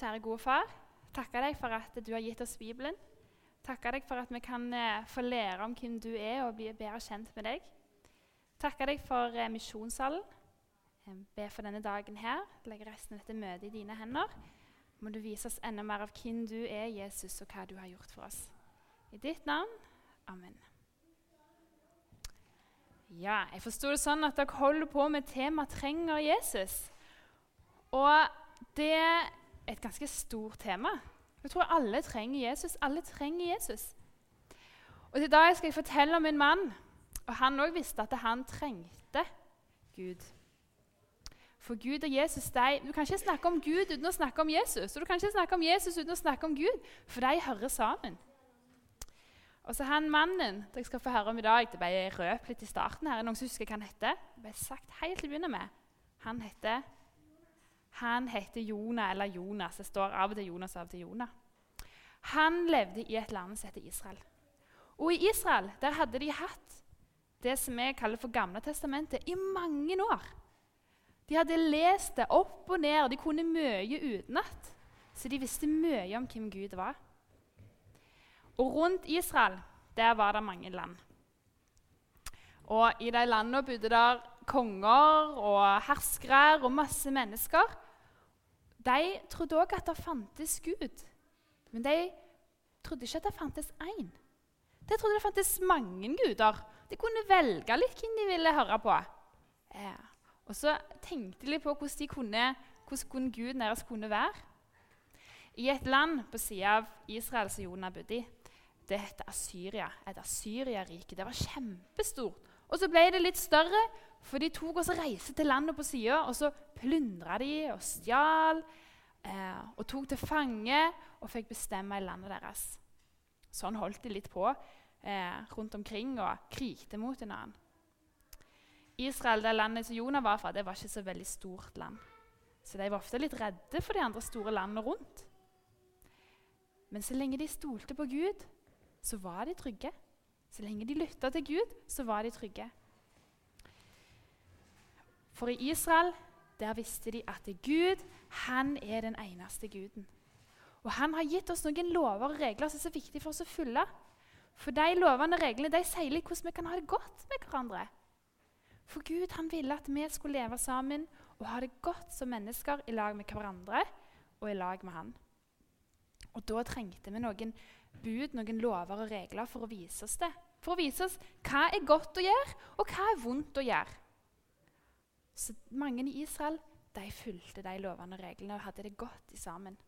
Kjære gode far, takker deg for at du har gitt oss Bibelen. Takker deg for at vi kan eh, få lære om hvem du er, og bli bedre kjent med deg. Takker deg for eh, misjonssalen. Be for denne dagen her. Legg resten av dette møtet i dine hender. Må du vise oss enda mer av hvem du er, Jesus, og hva du har gjort for oss. I ditt navn. Amen. Ja, jeg forsto det sånn at dere holder på med temaet 'Trenger Jesus'. Og det et ganske stort tema. Jeg tror alle trenger Jesus. Alle trenger Jesus. Og I dag skal jeg fortelle om en mann, og han òg visste at han trengte Gud. For Gud og Jesus, de, Du kan ikke snakke om Gud uten å snakke om Jesus. Og du kan ikke snakke om Jesus uten å snakke om Gud, for de hører sammen. Og så han mannen dere skal få høre om i dag, det ble røpt litt i starten her, er noen som husker hva han heter? Det ble sagt helt til å begynne med. Han heter han heter Jonah, eller Jonas. Det står av og til Jonas, av og til Jonah. Han levde i et land som heter Israel. Og i Israel der hadde de hatt det som vi kaller for Gamle testamentet, i mange år. De hadde lest det opp og ned, og de kunne mye utenat. Så de visste mye om hvem Gud var. Og rundt Israel der var det mange land. Og i de landene bodde der konger og herskere og masse mennesker. De trodde òg at det fantes Gud, men de trodde ikke at det fantes én. De trodde det fantes mange guder. De kunne velge litt hvem de ville høre på. Ja. Og så tenkte de på hvordan, de kunne, hvordan Guden deres kunne være. I et land på sida av Israel som Jonah bodde i, det heter Asyria. Et Asyria-rike. Det var kjempestort. Og så ble det litt større, for de tok og reiste til landet på sida, og så plyndra de og stjal. Eh, og tok til fange og fikk bestemme i landet deres. Sånn holdt de litt på eh, rundt omkring og krigte mot en annen. Israel, det landet som Jonah var fra, det var ikke så veldig stort land. Så de var ofte litt redde for de andre store landene rundt. Men så lenge de stolte på Gud, så var de trygge. Så lenge de lytta til Gud, så var de trygge. For i Israel der visste de at Gud han er den eneste guden. Og Han har gitt oss noen lover og regler som er så viktige for oss å følge. For de lovene og reglene de sier litt hvordan vi kan ha det godt med hverandre. For Gud han ville at vi skulle leve sammen og ha det godt som mennesker i lag med hverandre og i lag med Han. Og Da trengte vi noen bud, noen lover og regler for å vise oss det. For å vise oss hva er godt å gjøre, og hva er vondt å gjøre. Så mange i Israel de fulgte de lovene og reglene og hadde det godt sammen.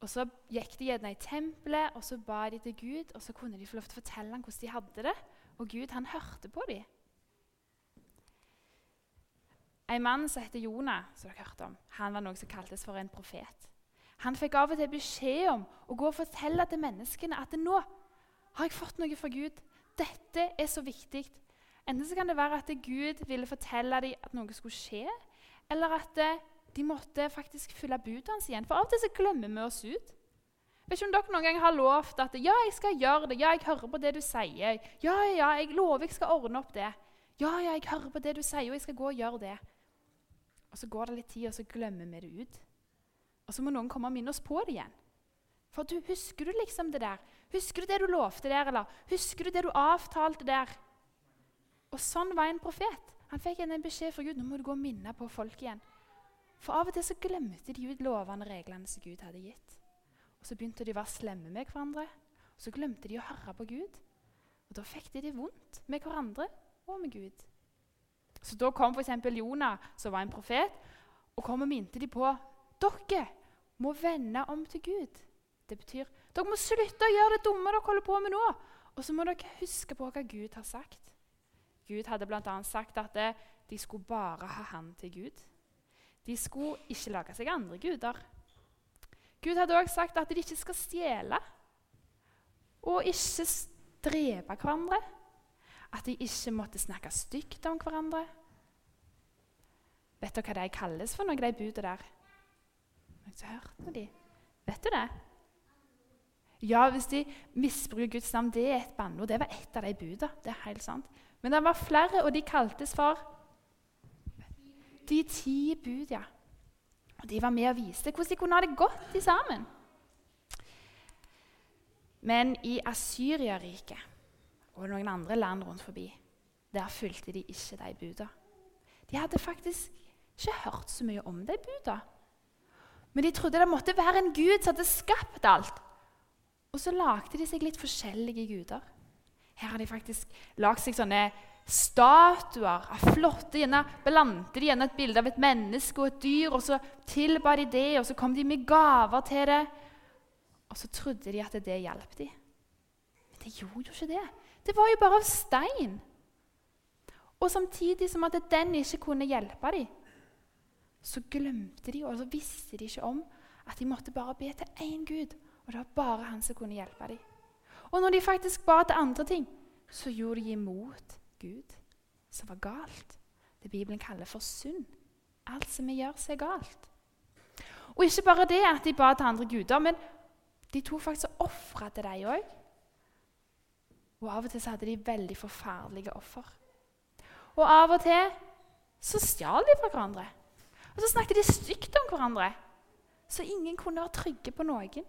Og Så gikk de gjerne i tempelet og så ba de til Gud, og så kunne de få lov til å fortelle ham hvordan de hadde det. Og Gud han hørte på dem. En mann som heter Jonah, som dere hørte om, han var noe som kaltes for en profet. Han fikk av og til beskjed om å gå og fortelle til menneskene at nå har jeg fått noe fra Gud. Dette er så viktig. Enten så kan det være at Gud ville fortelle dem at noe skulle skje, eller at eh, de måtte faktisk fylle budet hans igjen. For av og til så glemmer vi oss ut. Vet ikke om dere noen gang har lovt at ja, jeg skal gjøre det, ja, jeg hører på det du sier. Ja, ja, jeg lover jeg skal ordne opp det. Ja, ja, jeg hører på det du sier, og jeg skal gå og gjøre det. Og Så går det litt tid, og så glemmer vi det ut. Og så må noen komme og minne oss på det igjen. For du, Husker du liksom det der? Husker du det du lovte der, eller husker du det du avtalte der? Og sånn var en profet. Han fikk en beskjed fra Gud nå må du gå og minne på folk igjen. For av og til så glemte de ut lovene og reglene som Gud hadde gitt. Og Så begynte de å være slemme med hverandre. Og Så glemte de å høre på Gud. Og Da fikk de det vondt med hverandre og med Gud. Så Da kom f.eks. Jonah, som var en profet, og kom og minte de på dere må vende om til Gud. Det betyr dere må slutte å gjøre det dumme dere holder på med nå. Og så må dere huske på hva Gud har sagt. Gud hadde bl.a. sagt at de skulle bare ha Han til Gud. De skulle ikke lage seg andre guder. Gud hadde også sagt at de ikke skal stjele og ikke drepe hverandre. At de ikke måtte snakke stygt om hverandre. Vet dere hva de kalles for, noe, de budene der? Har hørt noe de? Vet du det? Ja, hvis de misbruker Guds navn, det er et banneord. Det var ett av de budene. Det er helt sant. Men det var flere, og de kaltes for De ti bud, ja. Og De var med og viste hvordan de kunne ha det godt sammen. Men i Assyria-riket og noen andre land rundt forbi, der fulgte de ikke de buda. De hadde faktisk ikke hørt så mye om de buda. Men de trodde det måtte være en gud som hadde skapt alt. Og så lagde de seg litt forskjellige guder. Her har de faktisk lagd seg sånne statuer av flotte gjerne Blandet de gjerne et bilde av et menneske og et dyr, og så tilba de det, og så kom de med gaver til det. Og så trodde de at det hjalp dem. Men det gjorde jo ikke det. Det var jo bare av stein. Og samtidig som at den ikke kunne hjelpe dem, så glemte de og så visste de ikke om at de måtte bare be til én Gud. Og det var bare han som kunne hjelpe dem. Og når de faktisk ba til andre ting, så gjorde de imot Gud, som var galt. Det Bibelen kaller for synd. Alt som vi gjør, som er galt. Og ikke bare det at de ba til andre guder, men de tok faktisk og ofra til dem òg. Og av og til så hadde de veldig forferdelige offer. Og av og til så stjal de fra hverandre. Og så snakket de stygt om hverandre, så ingen kunne være trygge på noen.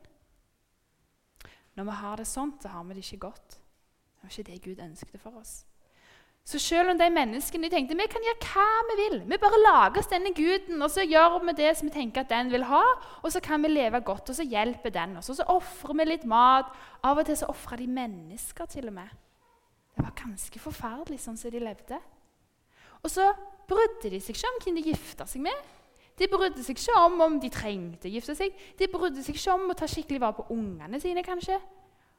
Når vi har det sånn, så har vi det ikke godt. Det var ikke det Gud ønsket for oss. Så selv om de menneskene de tenkte vi kan gjøre hva vi vil Vi bare lager oss denne guden, og så gjør vi det som vi tenker at den vil ha, og så kan vi leve godt, og så hjelper den oss. Og så ofrer vi litt mat. Av og til så ofra de mennesker, til og med. Det var ganske forferdelig sånn som de levde. Og så brydde de seg ikke om hvem de gifta seg med. De brydde seg ikke om om de trengte å gifte seg. De brydde seg ikke om å ta skikkelig vare på ungene sine. kanskje.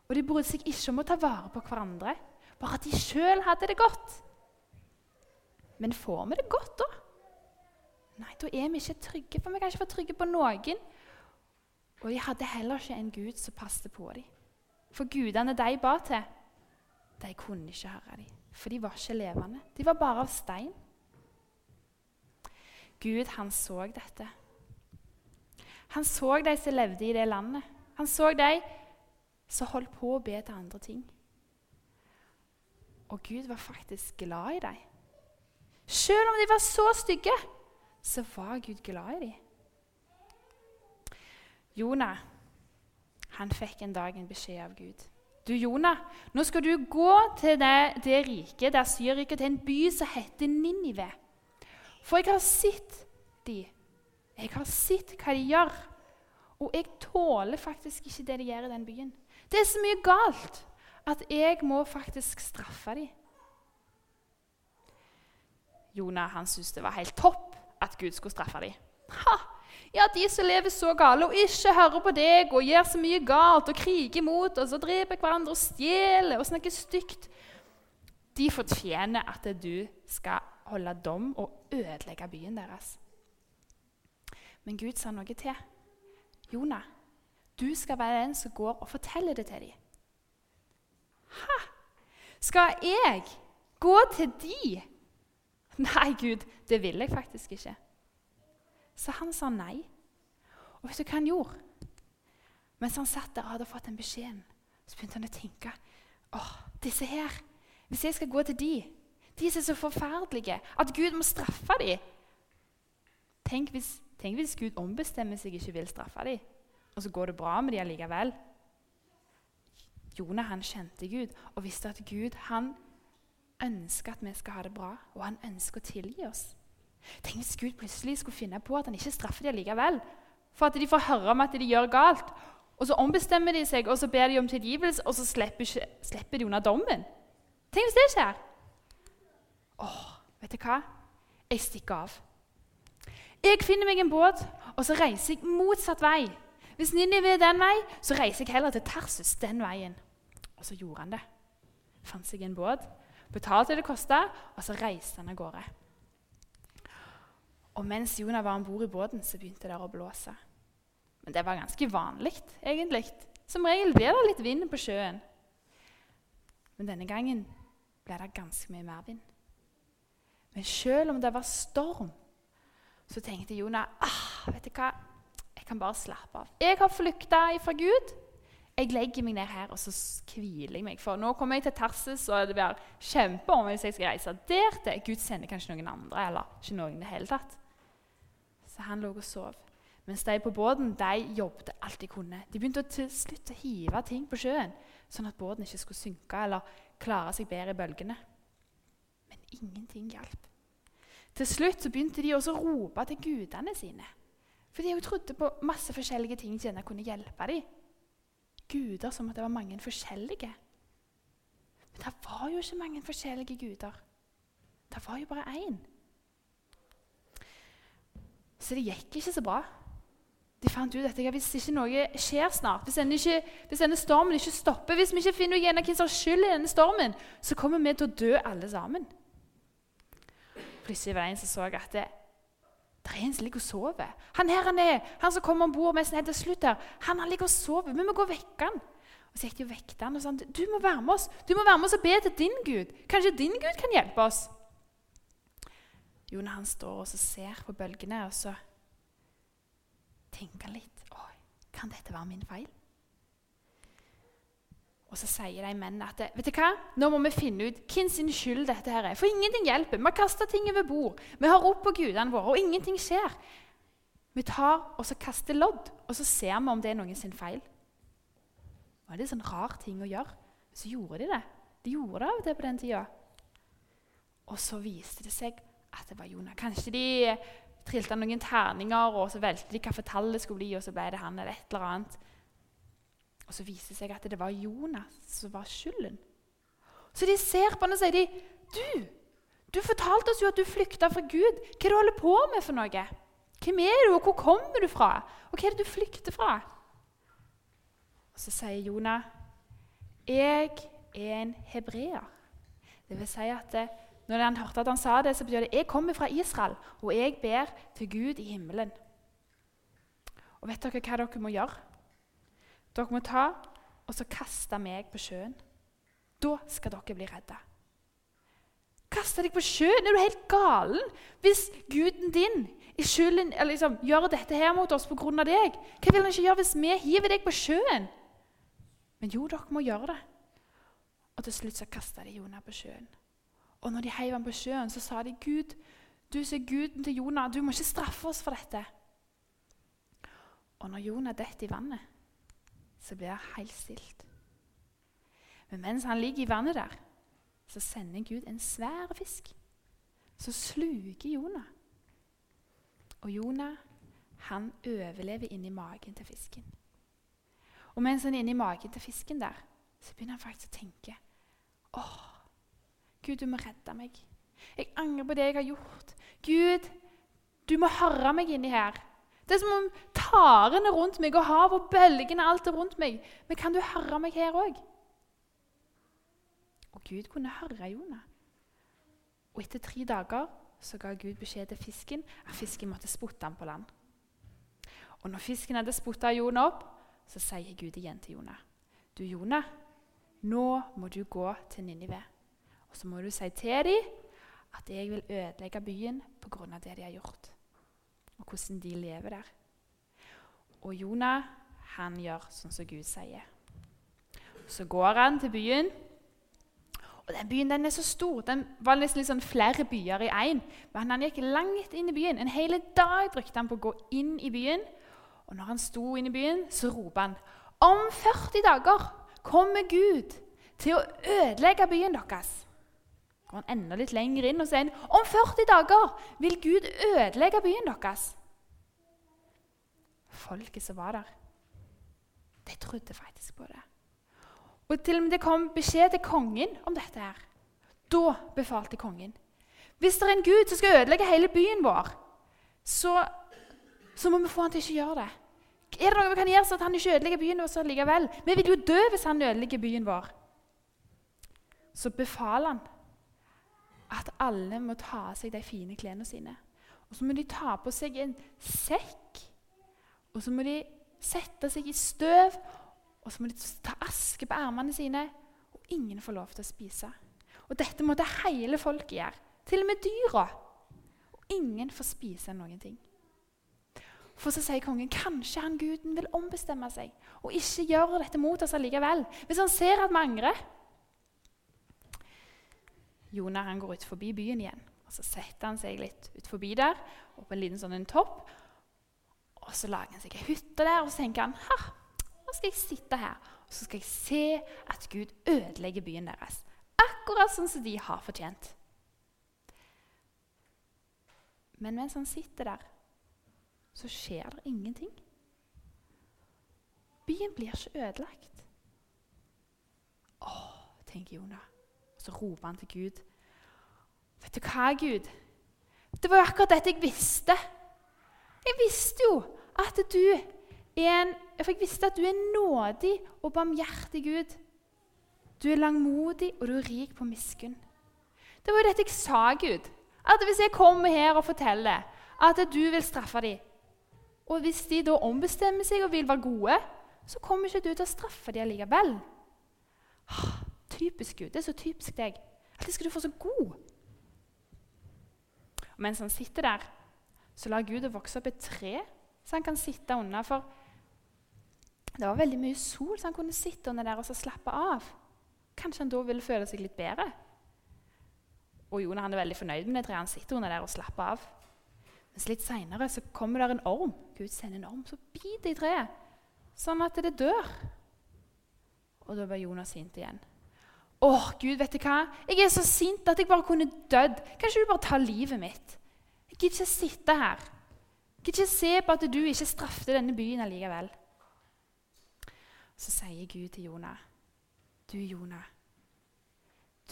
Og de brydde seg ikke om å ta vare på hverandre. Bare at de sjøl hadde det godt. Men får vi det godt, da? Nei, da er vi ikke trygge, for vi kan ikke være trygge på noen. Og de hadde heller ikke en gud som passet på dem. For gudene de ba til, de kunne ikke høre dem. For de var ikke levende. De var bare av stein. Gud, han så dette. Han så de som levde i det landet. Han så de som holdt på å be til andre ting. Og Gud var faktisk glad i dem. Selv om de var så stygge, så var Gud glad i dem. Jonah han fikk en dag en beskjed av Gud. Du, Jonah, nå skal du gå til det, det riket, der Syrriket, til en by som heter Ninive. For jeg har sett de. Jeg har sett hva de gjør. Og jeg tåler faktisk ikke det de gjør i den byen. Det er så mye galt at jeg må faktisk straffe dem. Jonah han syntes det var helt topp at Gud skulle straffe dem. Ha! Ja, de som lever så gale og ikke hører på deg og gjør så mye galt og kriger mot oss og dreper hverandre og stjeler og snakker stygt, de fortjener at du skal holde dom og ødelegge byen deres. Men Gud sa noe til. Jonah, du skal være den som går og forteller det til dem. Ha! Skal jeg gå til de? Nei, Gud, det vil jeg faktisk ikke. Så han sa nei. Og vet du hva han gjorde? Mens han satt der og hadde fått den beskjeden, så begynte han å tenke åh, disse her, Hvis jeg skal gå til de, de som er så forferdelige, at Gud må straffe dem Tenk hvis, tenk hvis Gud ombestemmer seg ikke vil straffe dem, og så går det bra med dem allikevel. Jonah han kjente Gud og visste at Gud han ønsker at vi skal ha det bra, og han ønsker å tilgi oss. Tenk hvis Gud plutselig skulle finne på at han ikke straffer dem likevel. For at de får høre om at de gjør galt. Og så ombestemmer de seg og så ber de om tilgivelse, og så slipper, slipper de unna dommen. Tenk hvis det skjer. Åh, vet du hva? Jeg stikker av. Jeg finner meg en båt, og så reiser jeg motsatt vei. Hvis Ninive er den vei, så reiser jeg heller til Tarsus den veien. Og så gjorde han det. Fant seg en båt, betalte det det kosta, og så reiste han av gårde. Og mens Jonah var om bord i båten, så begynte det å blåse. Men det var ganske vanlig, egentlig. Som regel blir det litt vind på sjøen. Men denne gangen ble det ganske mye mer vind. Men selv om det var storm, så tenkte Jonah ah, vet du hva? jeg kan bare slappe av. Jeg har flykta fra Gud. Jeg legger meg ned her og så hviler jeg meg. For nå kommer jeg til Tarsis, og det blir kjempeom hvis jeg skal reise der til. Gud sender kanskje noen andre, eller ikke noen i det hele tatt. Så han lå og sov. Mens de på båten de jobbet alt de kunne. De begynte til slutt å hive ting på sjøen, sånn at båten ikke skulle synke eller klare seg bedre i bølgene. Ingenting hjalp. Til slutt så begynte de også å rope til gudene sine. For de trodde på masse forskjellige ting som kunne hjelpe dem. Guder som at det var mange forskjellige. Men det var jo ikke mange forskjellige guder. Det var jo bare én. Så det gikk ikke så bra. De fant ut at hvis ikke noe skjer snart, hvis denne, ikke, hvis denne, stormen ikke stopper, hvis vi ikke finner ut hvem som har skyld i denne stormen, så kommer vi til å dø alle sammen. Plutselig var det en som så at det, det er en som ligger og sover. Han her han er, han som kommer om bord han helt til slutt her, han, han ligger og sover. Vi må gå og vekke han. Og Så gikk de og vekket han og sa du må være med oss Du må være med oss og be til din Gud. Kanskje din Gud kan hjelpe oss? Jonah han står og ser på bølgene, og så tenker han litt Oi, Kan dette være min feil? Og så sier de mennene at vet du hva? nå må vi finne ut hvem sin skyld dette her er. For ingenting hjelper. Vi har kasta ting over bord. Vi har ropt på gudene våre, og ingenting skjer. Vi tar og så kaster lodd, og så ser vi om det er noen sin feil. Det var en sånn rar ting å gjøre. Så gjorde de det. De gjorde det av og til på den tida. Og så viste det seg at det var Jonah. Kanskje de trilte noen terninger, og så valgte de hvilket tall det skulle bli, og så ble det han eller et eller annet. Og så viser det seg at det var Jonas som var skylden. Så de ser på han og sier de, du, du fortalte oss jo at du flykta fra Gud. Hva er det du holder på med for noe? Hvem er du, og hvor kommer du fra? Og hva er det du flykter fra? Og Så sier Jonah, 'Jeg er en hebreer'. Det vil si at det, når han hørte at han sa det, så betyr det 'Jeg kommer fra Israel, og jeg ber til Gud i himmelen'. Og vet dere hva dere må gjøre? Dere må ta og så kaste meg på sjøen. Da skal dere bli redda. Kaste deg på sjøen? Er du helt galen? Hvis guden din skylden, liksom, gjør dette her mot oss pga. deg, hva vil han ikke gjøre hvis vi hiver deg på sjøen? Men jo, dere må gjøre det. Og til slutt så kasta de Jonah på sjøen. Og når de heiv ham på sjøen, så sa de, 'Gud, du er guden til Jonah. Du må ikke straffe oss for dette.' Og når Jonah detter i vannet, så blir det helt stilt. Men mens han ligger i vannet der, så sender Gud en svær fisk Så sluker Jonah. Og Jonah han overlever inni magen til fisken. Og mens han er inni magen til fisken der, så begynner han faktisk å tenke åh, Gud, du må redde meg. Jeg angrer på det jeg har gjort. Gud, du må høre meg inni her. Det er som om tarene rundt meg og havet og bølgene alt er rundt meg. Men kan du høre meg her òg? Og Gud kunne høre Jonah. Og etter tre dager så ga Gud beskjed til fisken at fisken måtte spotte ham på land. Og når fisken hadde spotta Jonah opp, så sier Gud igjen til Jonah. Du, Jonah, nå må du gå til Ninive. Og så må du si til dem at jeg vil ødelegge byen pga. det de har gjort, og hvordan de lever der. Og Jonah han gjør sånn som Gud sier. Så går han til byen. Og den Byen den er så stor. Den var nesten sånn flere byer i én. Men han gikk langt inn i byen. En hel dag brukte han på å gå inn i byen. Og når han sto inn i byen, så roper han om 40 dager kommer Gud til å ødelegge byen deres går han enda litt lenger inn og sier om 40 dager vil Gud ødelegge byen deres. Folket som var der, de trodde faktisk på det. Og til og med det kom beskjed til kongen om dette. her. Da befalte kongen. Hvis det er en gud som skal ødelegge hele byen vår, så, så må vi få han til ikke å gjøre det. Er det noe vi kan gjøre så at han ikke ødelegger byen vår likevel? Vi vil jo dø hvis han ødelegger byen vår. Så befaler han at alle må ta av seg de fine klærne sine. Og så må de ta på seg en sekk, og så må de sette seg i støv, og så må de ta aske på armene sine, og ingen får lov til å spise. Og dette måtte hele folket gjøre, til og med dyra. Og ingen får spise noen ting. For så sier kongen kanskje han guden vil ombestemme seg og ikke gjøre dette mot oss allikevel. Hvis han ser at vi angrer. Jonah han går ut forbi byen igjen. og Så setter han seg litt ut forbi der, og på en liten sånn en topp. Og så lager han seg ei hytte der, og så tenker han ha, nå skal jeg sitte her og så skal jeg se at Gud ødelegger byen deres. Akkurat sånn som de har fortjent. Men mens han sitter der, så skjer det ingenting. Byen blir ikke ødelagt. Å, tenker Jonah. Så roper han til Gud. Vet du hva, Gud? Det var jo akkurat dette jeg visste. Jeg visste jo at du er en For jeg visste at du er nådig og barmhjertig Gud. Du er langmodig, og du er rik på miskunn. Det var jo dette jeg sa, Gud. At hvis jeg kommer her og forteller at du vil straffe dem, og hvis de da ombestemmer seg og vil være gode, så kommer ikke du til å straffe dem allikevel. Typisk Gud. Det er så typisk deg. Det skal du få så god. Og mens han sitter der, så lar Gud det vokse opp et tre så han kan sitte under. For det var veldig mye sol, så han kunne sitte under der og slappe av. Kanskje han da ville føle seg litt bedre. Og Jonah han er veldig fornøyd med det treet. Han sitter under der og slapper av. Mens litt seinere kommer det en orm. Gud sender en orm som biter i treet, sånn at det dør. Og da blir Jonas sint igjen. Å, Gud, vet du hva? Jeg er så sint at jeg bare kunne dødd. Kan ikke du bare ta livet mitt? Jeg gidder ikke sitte her. Jeg gidder ikke se på at du ikke straffet denne byen allikevel. Så sier Gud til Jonah, du Jonah,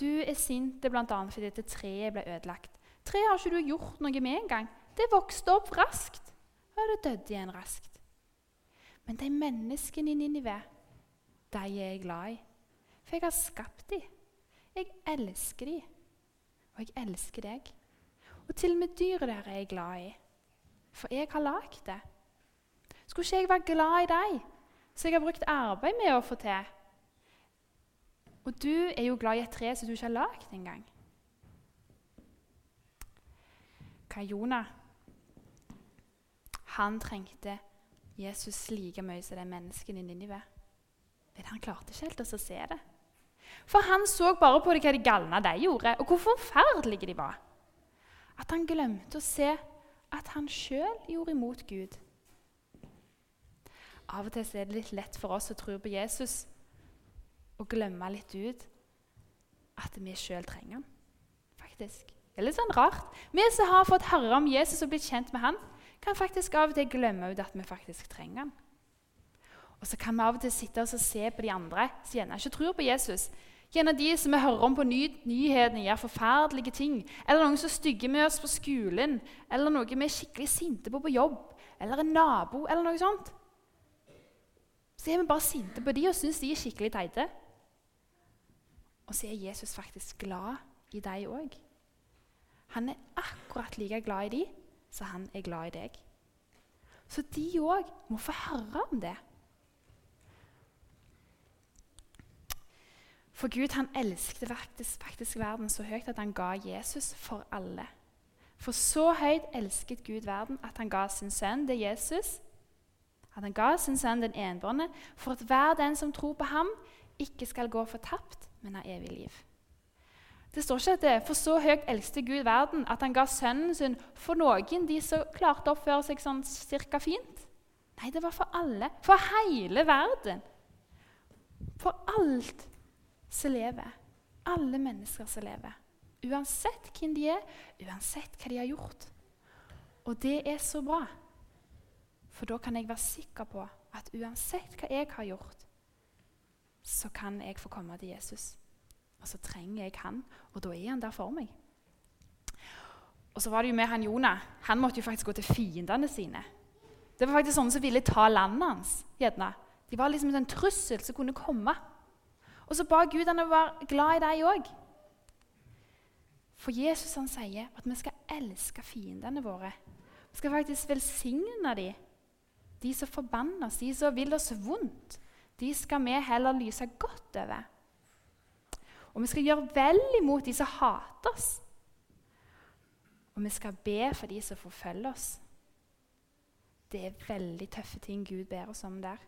du er sint bl.a. fordi dette treet ble ødelagt. Treet har ikke du gjort noe med engang. Det vokste opp raskt, og det døde igjen raskt. Men de menneskene i Ninive, de er jeg glad i. For jeg har skapt dem. Jeg elsker dem. Og jeg elsker deg. Og til og med dyret der er jeg glad i. For jeg har lagd det. Skulle ikke jeg være glad i deg, så jeg har brukt arbeid med å få til? Og du er jo glad i et tre som du ikke har lagd engang. Hva Jonah? Han trengte Jesus like mye som de menneskene i Ninive. Men han klarte ikke helt å se det. For han så bare på det hva de galne de gjorde, og hvor forferdelige de var. At han glemte å se at han sjøl gjorde imot Gud. Av og til er det litt lett for oss som tror på Jesus, å glemme litt ut at vi sjøl trenger han. Faktisk. Det er litt sånn rart. Vi som har fått høre om Jesus og blitt kjent med han, kan faktisk av og til glemme ut at vi faktisk trenger han. Og så kan vi av og til sitte og se på de andre som gjerne ikke tror på Jesus. Gjerne de som vi hører om på ny nyhetene, gjør forferdelige ting. Eller noen som stygger med oss på skolen. Eller noe vi er skikkelig sinte på på jobb. Eller en nabo, eller noe sånt. Så er vi bare sinte på de og syns de er skikkelig teite. Og så er Jesus faktisk glad i deg òg. Han er akkurat like glad i de som han er glad i deg. Så de òg må få høre om det. For Gud han elsket faktisk, faktisk, verden så høyt at han ga Jesus for alle. For så høyt elsket Gud verden at han ga sin sønn, det Jesus, at han ga sin sønn den enbårne, for at hver den som tror på ham, ikke skal gå fortapt, men ha evig liv. Det står ikke at det, for så høyt elsket Gud verden at han ga sønnen sin for noen, de som klarte å oppføre seg sånn cirka fint. Nei, det var for alle. For hele verden. For alt som lever. Alle mennesker som lever. Uansett hvem de er, uansett hva de har gjort. Og det er så bra, for da kan jeg være sikker på at uansett hva jeg har gjort, så kan jeg få komme til Jesus. Og så trenger jeg han, og da er han der for meg. Og så var det jo med han Jonah. Han måtte jo faktisk gå til fiendene sine. Det var faktisk sånne som ville ta landet hans. Gjerne. De var liksom en trussel som kunne komme. Og så ba Gud han å være glad i deg òg. For Jesus han sier at vi skal elske fiendene våre. Vi skal faktisk velsigne dem. De som forbanner oss, de som vil oss vondt. De skal vi heller lyse godt over. Og vi skal gjøre vel imot de som hater oss. Og vi skal be for de som forfølger oss. Det er veldig tøffe ting Gud ber oss om der.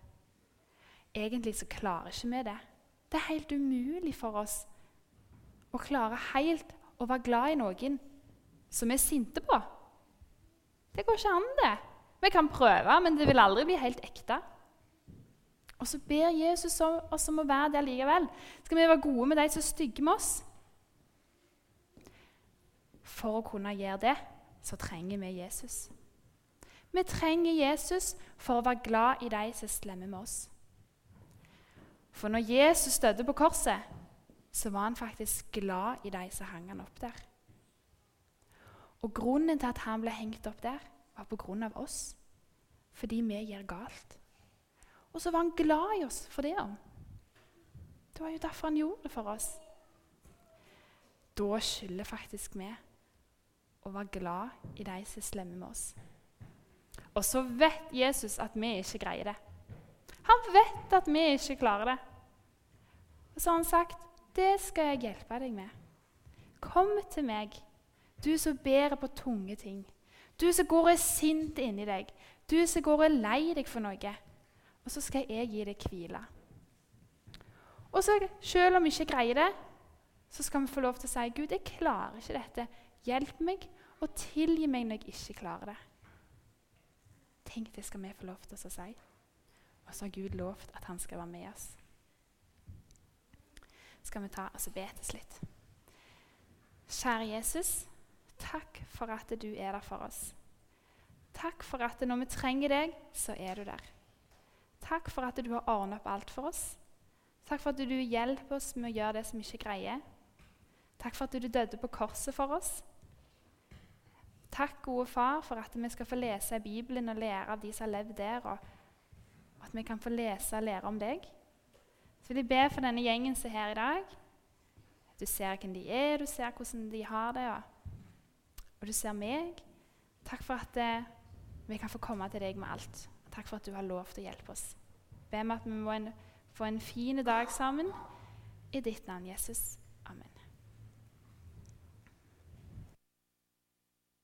Egentlig så klarer ikke vi det. Det er helt umulig for oss å klare helt å være glad i noen som vi er sinte på. Det går ikke an, det. Vi kan prøve, men det vil aldri bli helt ekte. Og så ber Jesus oss om å være der likevel. Skal vi være gode med de som er stygge med oss? For å kunne gjøre det, så trenger vi Jesus. Vi trenger Jesus for å være glad i de som er slemme med oss. For når Jesus døde på korset, så var han faktisk glad i de som hang han opp der. Og grunnen til at han ble hengt opp der, var på grunn av oss. Fordi vi gjør galt. Og så var han glad i oss for det. Det var jo derfor han gjorde det for oss. Da skylder faktisk vi å være glad i de som er slemme med oss. Og så vet Jesus at vi ikke greier det. Han vet at vi ikke klarer det. Og så har han sagt, 'Det skal jeg hjelpe deg med.' Kom til meg, du som bærer på tunge ting. Du som går og er sint inni deg. Du som går og er lei deg for noe. Og så skal jeg gi deg hvile. Og så, selv om vi ikke greier det, så skal vi få lov til å si, 'Gud, jeg klarer ikke dette. Hjelp meg, og tilgi meg når jeg ikke klarer det.' Tenk, det skal vi få lov til å si. Og så har Gud lovt at han skal være med oss. Skal vi ta oss og be til slutt. Kjære Jesus, takk for at du er der for oss. Takk for at når vi trenger deg, så er du der. Takk for at du har ordnet opp alt for oss. Takk for at du hjelper oss med å gjøre det som ikke greier. Takk for at du døde på korset for oss. Takk, gode far, for at vi skal få lese Bibelen og lære av de som har levd der, og at vi kan få lese og lære om deg. Så vil jeg be for denne gjengen som er her i dag. Du ser hvem de er, du ser hvordan de har det, og du ser meg. Takk for at eh, vi kan få komme til deg med alt. Takk for at du har lov til å hjelpe oss. Be meg at vi må en, få en fin dag sammen. I ditt navn, Jesus.